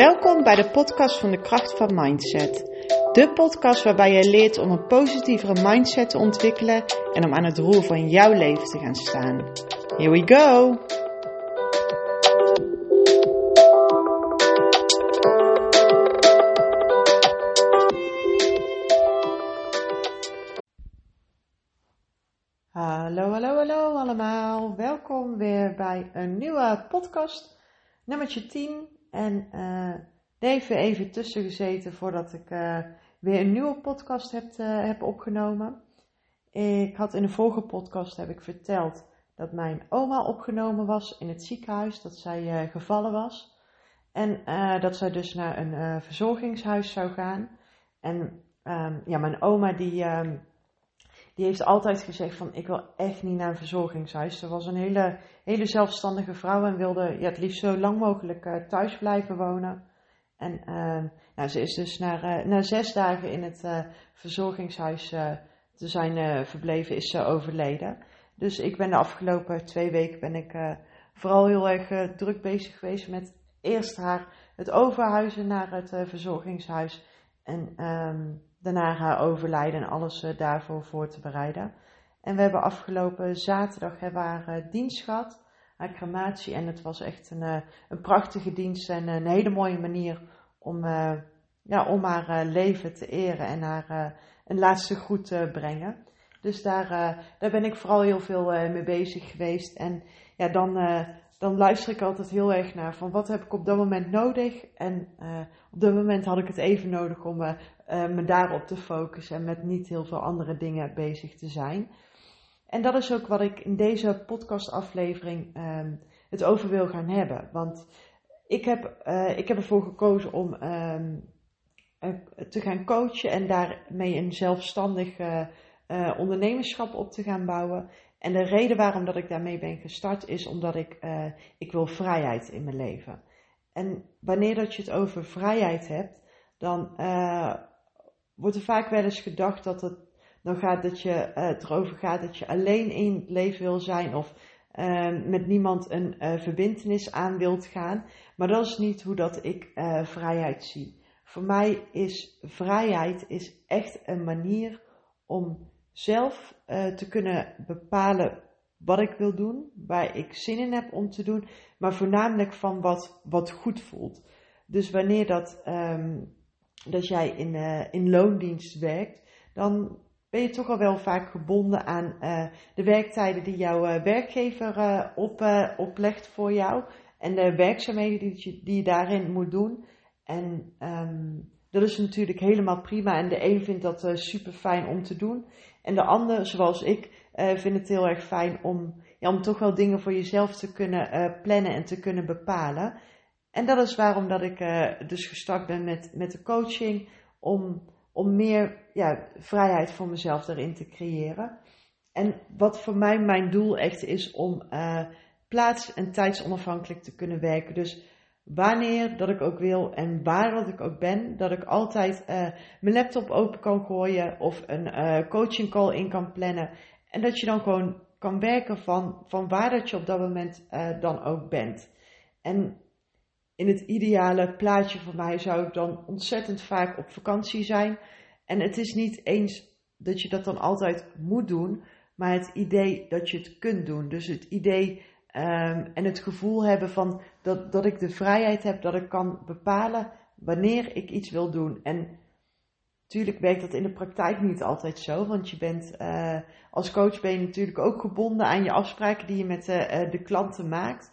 Welkom bij de podcast van de kracht van mindset. De podcast waarbij je leert om een positievere mindset te ontwikkelen en om aan het roer van jouw leven te gaan staan. Here we go! Hallo, hallo, hallo allemaal. Welkom weer bij een nieuwe podcast, nummertje 10. En uh, even even tussen gezeten voordat ik uh, weer een nieuwe podcast heb, uh, heb opgenomen. Ik had in de vorige podcast heb ik verteld dat mijn oma opgenomen was in het ziekenhuis, dat zij gevallen was. En dat zij dus naar een verzorgingshuis zou gaan. En um, ja, mijn oma die, um, die heeft altijd gezegd van ik wil echt niet naar een verzorgingshuis. Ze was een hele, hele zelfstandige vrouw en wilde ja, het liefst zo lang mogelijk uh, thuis blijven wonen. En uh, nou, ze is dus na, uh, na zes dagen in het uh, verzorgingshuis te zijn verbleven, is ze overleden. Dus ik ben de afgelopen twee weken ben ik vooral heel erg druk bezig geweest met eerst haar het overhuizen naar het verzorgingshuis. En um, daarna haar overlijden en alles uh, daarvoor voor te bereiden. En we hebben afgelopen zaterdag hebben haar uh, dienst gehad, haar crematie. En het was echt een, uh, een prachtige dienst en een hele mooie manier om, ja, om haar leven te eren en haar een laatste groet te brengen. Dus daar, daar ben ik vooral heel veel mee bezig geweest. En ja, dan, dan luister ik altijd heel erg naar van wat heb ik op dat moment nodig. En op dat moment had ik het even nodig om uh, me daarop te focussen en met niet heel veel andere dingen bezig te zijn. En dat is ook wat ik in deze podcastaflevering um, het over wil gaan hebben. Want ik heb, ik heb ervoor gekozen om uh, te gaan coachen en daarmee een zelfstandig ondernemerschap op te gaan bouwen. En de reden waarom dat ik daarmee ben gestart is omdat ik, ik wil vrijheid in mijn leven. En wanneer dat je het over vrijheid hebt, dan uh, wordt er vaak wel eens gedacht dat het dan gaat dat je uh, het erover gaat dat je alleen in leven wil zijn of uh, met niemand een verbindenis aan wilt gaan. Maar dat is niet hoe dat ik vrijheid zie. Voor mij is vrijheid is echt een manier om zelf te kunnen bepalen wat ik wil doen, waar ik zin in heb om te doen, maar voornamelijk van wat, wat goed voelt. Dus wanneer dat, um, dat jij in, uh, in loondienst werkt, dan ben je toch al wel vaak gebonden aan uh, de werktijden die jouw werkgever op, oplegt voor jou en de werkzaamheden die je, die je daarin moet doen. En um, dat is natuurlijk helemaal prima en de een vindt dat super fijn om te doen en de ander, zoals ik, uh, vind het heel erg fijn om, ja, om toch wel dingen voor jezelf te kunnen uh, plannen en te kunnen bepalen. En dat is waarom dat ik uh, dus gestart ben met, met de coaching, om, om meer ja, vrijheid voor mezelf erin te creëren. En wat voor mij mijn doel echt is om plaats- en tijdsonafhankelijk te kunnen werken. Dus wanneer dat ik ook wil en waar dat ik ook ben, dat ik altijd uh, mijn laptop open kan gooien of een uh, coaching call in kan plannen. En dat je dan gewoon kan werken van, van waar dat je op dat moment uh, dan ook bent. En in het ideale plaatje voor mij zou ik dan ontzettend vaak op vakantie zijn. En het is niet eens dat je dat dan altijd moet doen, maar het idee dat je het kunt doen. Dus het idee Um, en het gevoel hebben van dat, dat ik de vrijheid heb, dat ik kan bepalen wanneer ik iets wil doen. En natuurlijk werkt dat in de praktijk niet altijd zo, want je bent uh, als coach ben je natuurlijk ook gebonden aan je afspraken die je met uh, de klanten maakt.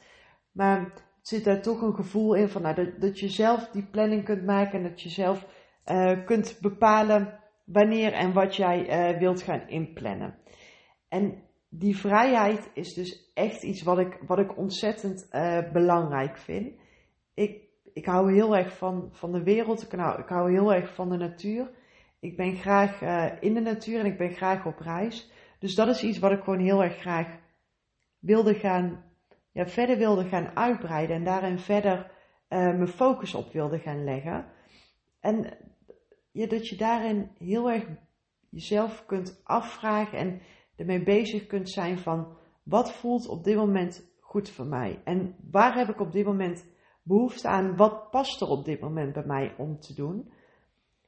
Maar er zit daar toch een gevoel in van nou, dat, dat je zelf die planning kunt maken en dat je zelf uh, kunt bepalen wanneer en wat jij wilt gaan inplannen. En die vrijheid is dus echt iets wat ik, wat ik ontzettend uh, belangrijk vind. Ik, ik hou heel erg van, van de wereld, ik hou, ik hou heel erg van de natuur. Ik ben graag uh, in de natuur en ik ben graag op reis. Dus dat is iets wat ik gewoon heel erg graag wilde gaan, ja, verder wilde gaan uitbreiden en daarin verder uh, mijn focus op wilde gaan leggen. En ja, dat je daarin heel erg jezelf kunt afvragen en ermee bezig kunt zijn van wat voelt op dit moment goed voor mij en waar heb ik op dit moment behoefte aan wat past er op dit moment bij mij om te doen.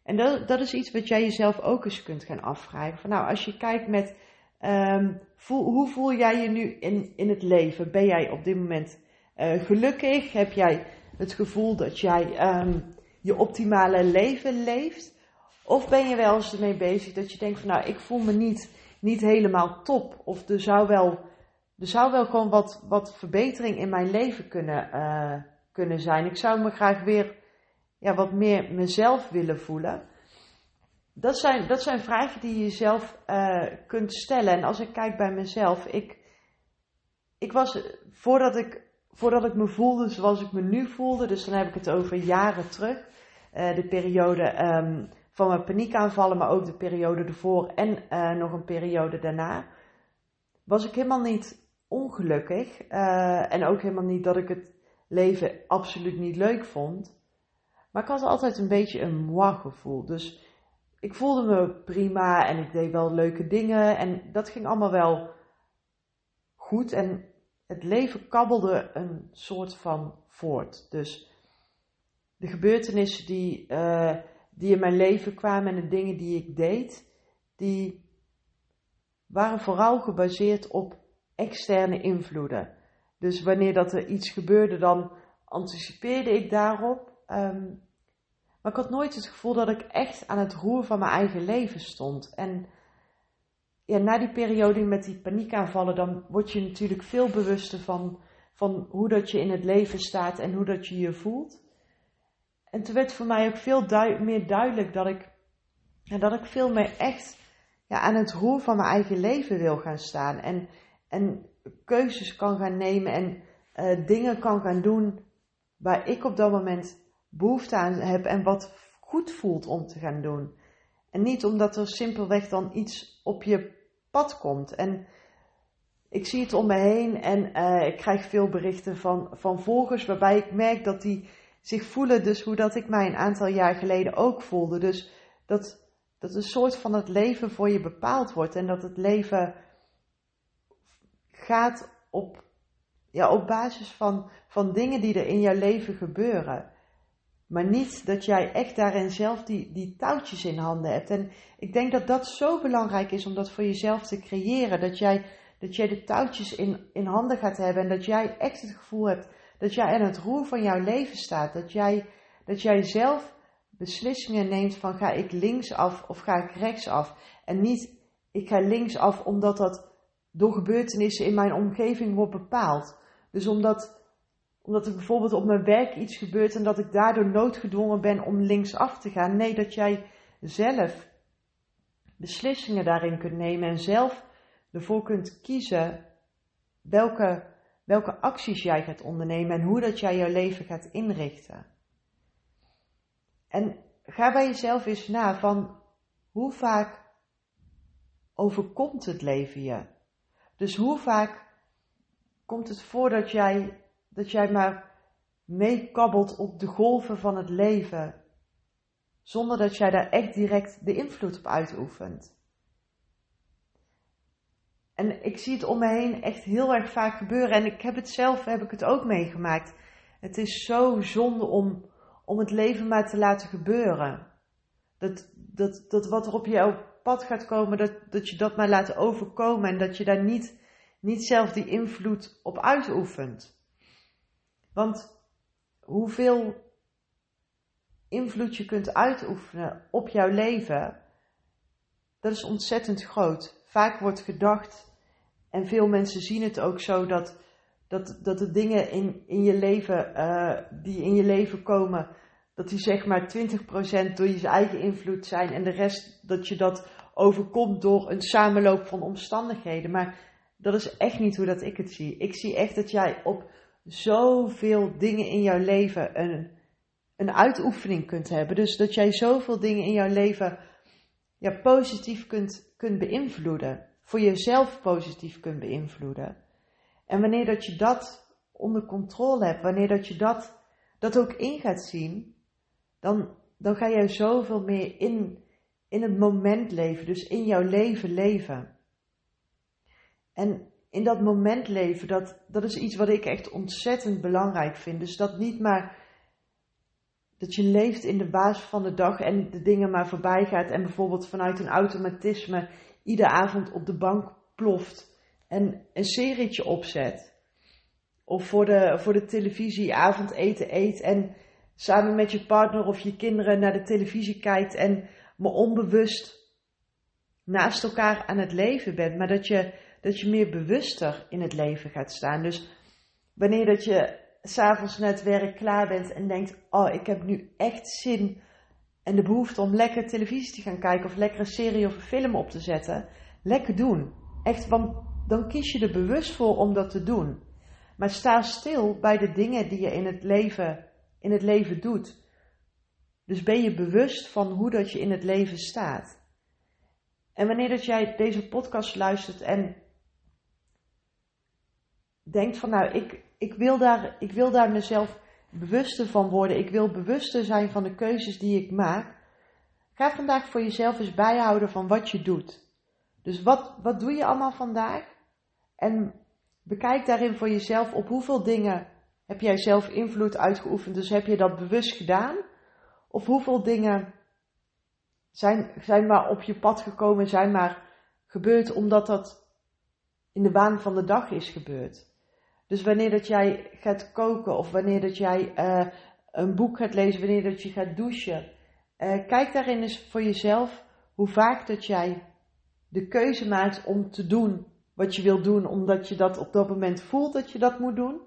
En dat, dat is iets wat jij jezelf ook eens kunt gaan afvragen. Van nou, als je kijkt met ehm, hoe voel jij je nu in, in het leven? Ben jij op dit moment uh, gelukkig? Heb jij het gevoel dat jij um, je optimale leven leeft? Of ben je wel eens ermee bezig dat je denkt van nou, ik voel me niet, niet helemaal top. Of er zou wel, er zou wel gewoon wat, wat verbetering in mijn leven kunnen, uh, kunnen zijn. Ik zou me graag weer ja, wat meer mezelf willen voelen. Dat zijn, dat zijn vragen die je jezelf uh, kunt stellen. En als ik kijk bij mezelf, ik, ik was voordat ik, voordat ik me voelde zoals ik me nu voelde, dus dan heb ik het over jaren terug, uh, de periode um, van mijn paniekaanvallen, maar ook de periode ervoor en uh, nog een periode daarna, was ik helemaal niet ongelukkig. en ook helemaal niet dat ik het leven absoluut niet leuk vond. Maar ik had altijd een beetje een moi gevoel. Dus ik voelde me prima en ik deed wel leuke dingen en dat ging allemaal wel goed. En het leven kabbelde een soort van voort. Dus de gebeurtenissen die, uh, die in mijn leven kwamen en de dingen die ik deed, die waren vooral gebaseerd op externe invloeden. Dus wanneer dat er iets gebeurde, dan anticipeerde ik daarop. Um, maar ik had nooit het gevoel dat ik echt aan het roer van mijn eigen leven stond. En ja, na die periode met die paniekaanvallen, dan word je natuurlijk veel bewuster van, van hoe dat je in het leven staat en hoe dat je je voelt. En toen werd voor mij ook veel meer duidelijk dat ik, dat ik veel meer echt ja, aan het roer van mijn eigen leven wil gaan staan. En, en keuzes kan gaan nemen en uh, dingen kan gaan doen waar ik op dat moment behoefte aan heb en wat goed voelt om te gaan doen. En niet omdat er simpelweg dan iets op je pad komt. En ik zie het om me heen en uh, ik krijg veel berichten van, van volgers waarbij ik merk dat die zich voelen dus hoe dat ik mij een aantal jaar geleden ook voelde. Dus dat, dat een soort van het leven voor je bepaald wordt en dat het leven gaat op, ja, op basis van, van dingen die er in jouw leven gebeuren. Maar niet dat jij echt daarin zelf die, die touwtjes in handen hebt. En ik denk dat dat zo belangrijk is om dat voor jezelf te creëren. Dat jij, dat jij de touwtjes in, in handen gaat hebben. En dat jij echt het gevoel hebt dat jij aan het roer van jouw leven staat. Dat jij, dat jij zelf beslissingen neemt van ga ik links af of ga ik rechts af. En niet ik ga links af omdat dat door gebeurtenissen in mijn omgeving wordt bepaald. Dus omdat omdat er bijvoorbeeld op mijn werk iets gebeurt en dat ik daardoor noodgedwongen ben om linksaf te gaan. Nee, dat jij zelf beslissingen daarin kunt nemen en zelf ervoor kunt kiezen welke, welke acties jij gaat ondernemen en hoe dat jij jouw leven gaat inrichten. En ga bij jezelf eens na van hoe vaak overkomt het leven je? Dus hoe vaak komt het voor dat jij dat jij maar meekabbelt op de golven van het leven, zonder dat jij daar echt direct de invloed op uitoefent. En ik zie het om me heen echt heel erg vaak gebeuren. En ik heb het zelf, heb ik het ook meegemaakt. Het is zo zonde om, om het leven maar te laten gebeuren. Dat, dat, dat wat er op jouw pad gaat komen, dat, dat je dat maar laat overkomen. En dat je daar niet, niet zelf die invloed op uitoefent. Want hoeveel invloed je kunt uitoefenen op jouw leven, dat is ontzettend groot. Vaak wordt gedacht, en veel mensen zien het ook zo, dat, dat, dat de dingen in, in je leven, uh, die in je leven komen, dat die zeg maar 20% door je eigen invloed zijn en de rest dat je dat overkomt door een samenloop van omstandigheden. Maar dat is echt niet hoe dat ik het zie. Ik zie echt dat jij op zoveel dingen in jouw leven een, een uitoefening kunt hebben. Dus dat jij zoveel dingen in jouw leven ja, positief kunt, kunt beïnvloeden. Voor jezelf positief kunt beïnvloeden. En wanneer dat je dat onder controle hebt, wanneer dat je dat, dat ook in gaat zien, dan, dan ga jij zoveel meer in, in het moment leven, dus in jouw leven leven. En in dat moment leven, dat, dat is iets wat ik echt ontzettend belangrijk vind. Dus dat niet maar dat je leeft in de basis van de dag en de dingen maar voorbij gaat en bijvoorbeeld vanuit een automatisme iedere avond op de bank ploft en een serietje opzet. Of voor de, voor de televisie avondeten eet en samen met je partner of je kinderen naar de televisie kijkt en me onbewust naast elkaar aan het leven bent. Maar dat je, dat je meer bewuster in het leven gaat staan. Dus wanneer dat je s'avonds net werk klaar bent en denkt, oh ik heb nu echt zin en de behoefte om lekker televisie te gaan kijken of lekker een serie of een film op te zetten. Lekker doen. Echt, want dan kies je er bewust voor om dat te doen. Maar sta stil bij de dingen die je in het leven, in het leven doet. Dus ben je bewust van hoe dat je in het leven staat. En wanneer dat jij deze podcast luistert en denkt van nou, ik, ik, wil daar, ik wil daar mezelf bewuster van worden. Ik wil bewuster zijn van de keuzes die ik maak. Ga vandaag voor jezelf eens bijhouden van wat je doet. Dus wat, wat doe je allemaal vandaag? En bekijk daarin voor jezelf op hoeveel dingen heb jij zelf invloed uitgeoefend. Dus heb je dat bewust gedaan? Of hoeveel dingen zijn, zijn maar op je pad gekomen, zijn maar gebeurd omdat dat in de baan van de dag is gebeurd. Dus wanneer dat jij gaat koken of wanneer dat jij uh, een boek gaat lezen, wanneer dat je gaat douchen, uh, kijk daarin eens voor jezelf hoe vaak dat jij de keuze maakt om te doen wat je wil doen, omdat je dat op dat moment voelt dat je dat moet doen,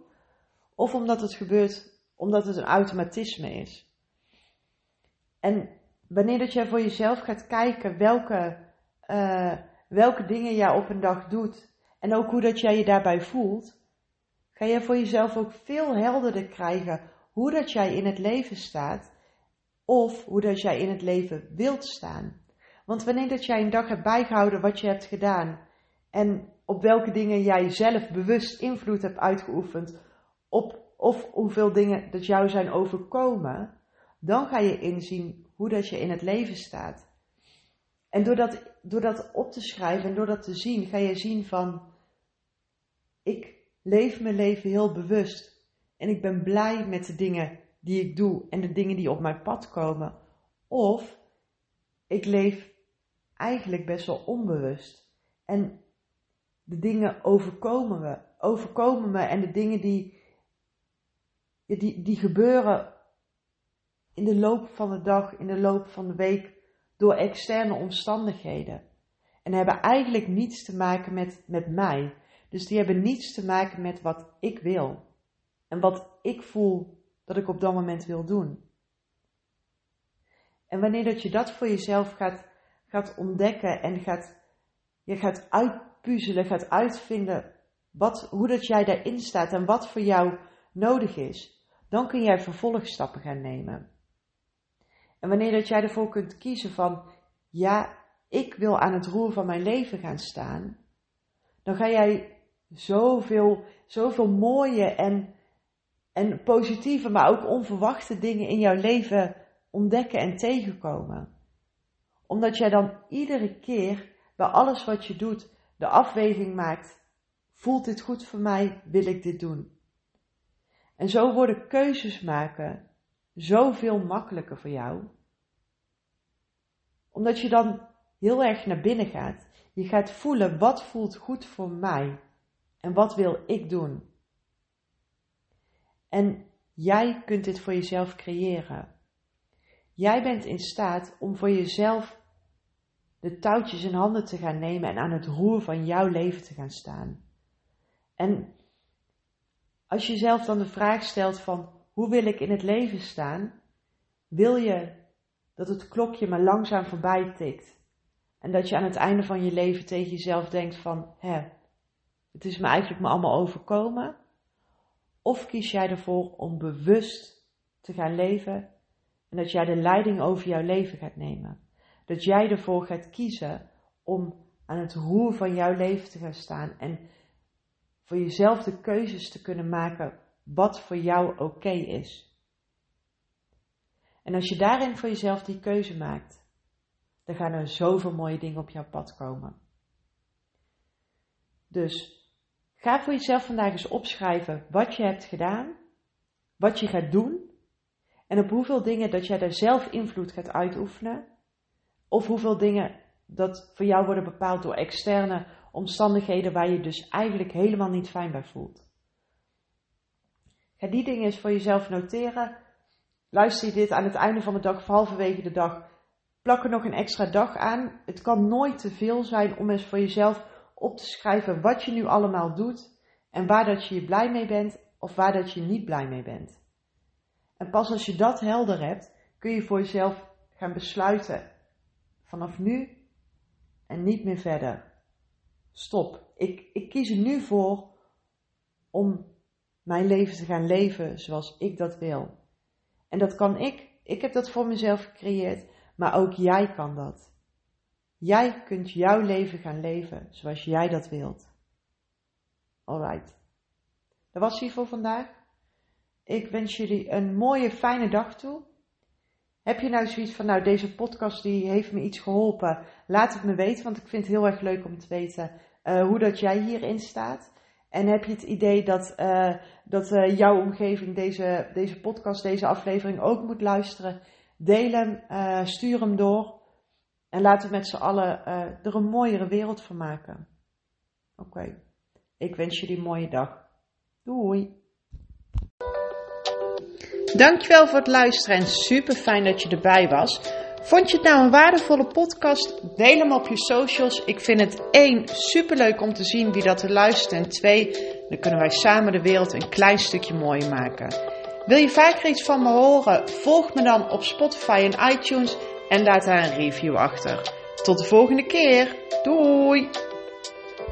of omdat het gebeurt omdat het een automatisme is. En wanneer dat jij voor jezelf gaat kijken welke, uh, welke dingen jij op een dag doet en ook hoe dat jij je daarbij voelt, ga je voor jezelf ook veel helderder krijgen hoe dat jij in het leven staat of hoe dat jij in het leven wilt staan. Want wanneer dat jij een dag hebt bijgehouden wat je hebt gedaan en op welke dingen jij zelf bewust invloed hebt uitgeoefend op of hoeveel dingen dat jou zijn overkomen, dan ga je inzien hoe dat je in het leven staat. En door dat, door dat op te schrijven en door dat te zien, ga je zien van, ik leef mijn leven heel bewust. En ik ben blij met de dingen die ik doe en de dingen die op mijn pad komen. Of ik leef eigenlijk best wel onbewust. En de dingen overkomen me, overkomen me en de dingen die, die, die gebeuren in de loop van de dag, in de loop van de week, door externe omstandigheden. En hebben eigenlijk niets te maken met, met mij. Dus die hebben niets te maken met wat ik wil. En wat ik voel dat ik op dat moment wil doen. En wanneer dat je dat voor jezelf gaat, gaat ontdekken en gaat, je gaat uitpuzzelen, gaat uitvinden wat, hoe dat jij daarin staat en wat voor jou nodig is, dan kun jij vervolgstappen gaan nemen. En wanneer dat jij ervoor kunt kiezen van, ja, ik wil aan het roer van mijn leven gaan staan, dan ga jij zoveel, zoveel mooie en, en positieve, maar ook onverwachte dingen in jouw leven ontdekken en tegenkomen. Omdat jij dan iedere keer bij alles wat je doet de afweging maakt: voelt dit goed voor mij? Wil ik dit doen? En zo worden keuzes maken zoveel makkelijker voor jou. Omdat je dan heel erg naar binnen gaat. Je gaat voelen wat voelt goed voor mij. En wat wil ik doen? En jij kunt dit voor jezelf creëren. Jij bent in staat om voor jezelf de touwtjes in handen te gaan nemen en aan het roer van jouw leven te gaan staan. En als je jezelf dan de vraag stelt van hoe wil ik in het leven staan, wil je dat het klokje maar langzaam voorbij tikt en dat je aan het einde van je leven tegen jezelf denkt van hè, het is me eigenlijk me allemaal overkomen. Of kies jij ervoor om bewust te gaan leven en dat jij de leiding over jouw leven gaat nemen. Dat jij ervoor gaat kiezen om aan het roer van jouw leven te gaan staan en voor jezelf de keuzes te kunnen maken wat voor jou oké is. En als je daarin voor jezelf die keuze maakt, dan gaan er zoveel mooie dingen op jouw pad komen. Dus Ga voor jezelf vandaag eens opschrijven wat je hebt gedaan, wat je gaat doen en op hoeveel dingen dat jij daar zelf invloed gaat uitoefenen. Of hoeveel dingen dat voor jou worden bepaald door externe omstandigheden waar je dus eigenlijk helemaal niet fijn bij voelt. Ga die dingen eens voor jezelf noteren. Luister je dit aan het einde van de dag of halverwege de dag. Plak er nog een extra dag aan. Het kan nooit te veel zijn om eens voor jezelf op te schrijven wat je nu allemaal doet. En waar dat je je blij mee bent of waar dat je niet blij mee bent. En pas als je dat helder hebt, kun je voor jezelf gaan besluiten. Vanaf nu en niet meer verder. Stop. Ik, ik kies er nu voor om mijn leven te gaan leven zoals ik dat wil. En dat kan ik. Ik heb dat voor mezelf gecreëerd, maar ook jij kan dat. Jij kunt jouw leven gaan leven zoals jij dat wilt. Alright. Dat was hier voor vandaag. Ik wens jullie een mooie, fijne dag toe. Heb je nou zoiets van, nou deze podcast die heeft me iets geholpen, laat het me weten, want ik vind het heel erg leuk om te weten uh, hoe dat jij hierin staat. En heb je het idee dat, uh, dat uh, jouw omgeving deze, deze podcast, deze aflevering ook moet luisteren? Deel hem, stuur hem door en laten we met z'n allen er een mooiere wereld van maken. Oké, ik wens jullie een mooie dag. Doei! Dankjewel voor het luisteren en super fijn dat je erbij was. Vond je het nou een waardevolle podcast? Deel hem op je socials. Ik vind het één super leuk om te zien wie dat er luistert. En twee, dan kunnen wij samen de wereld een klein stukje mooier maken. Wil je vaker iets van me horen? Volg me dan op Spotify en iTunes en laat daar een review achter. Tot de volgende keer. Doei!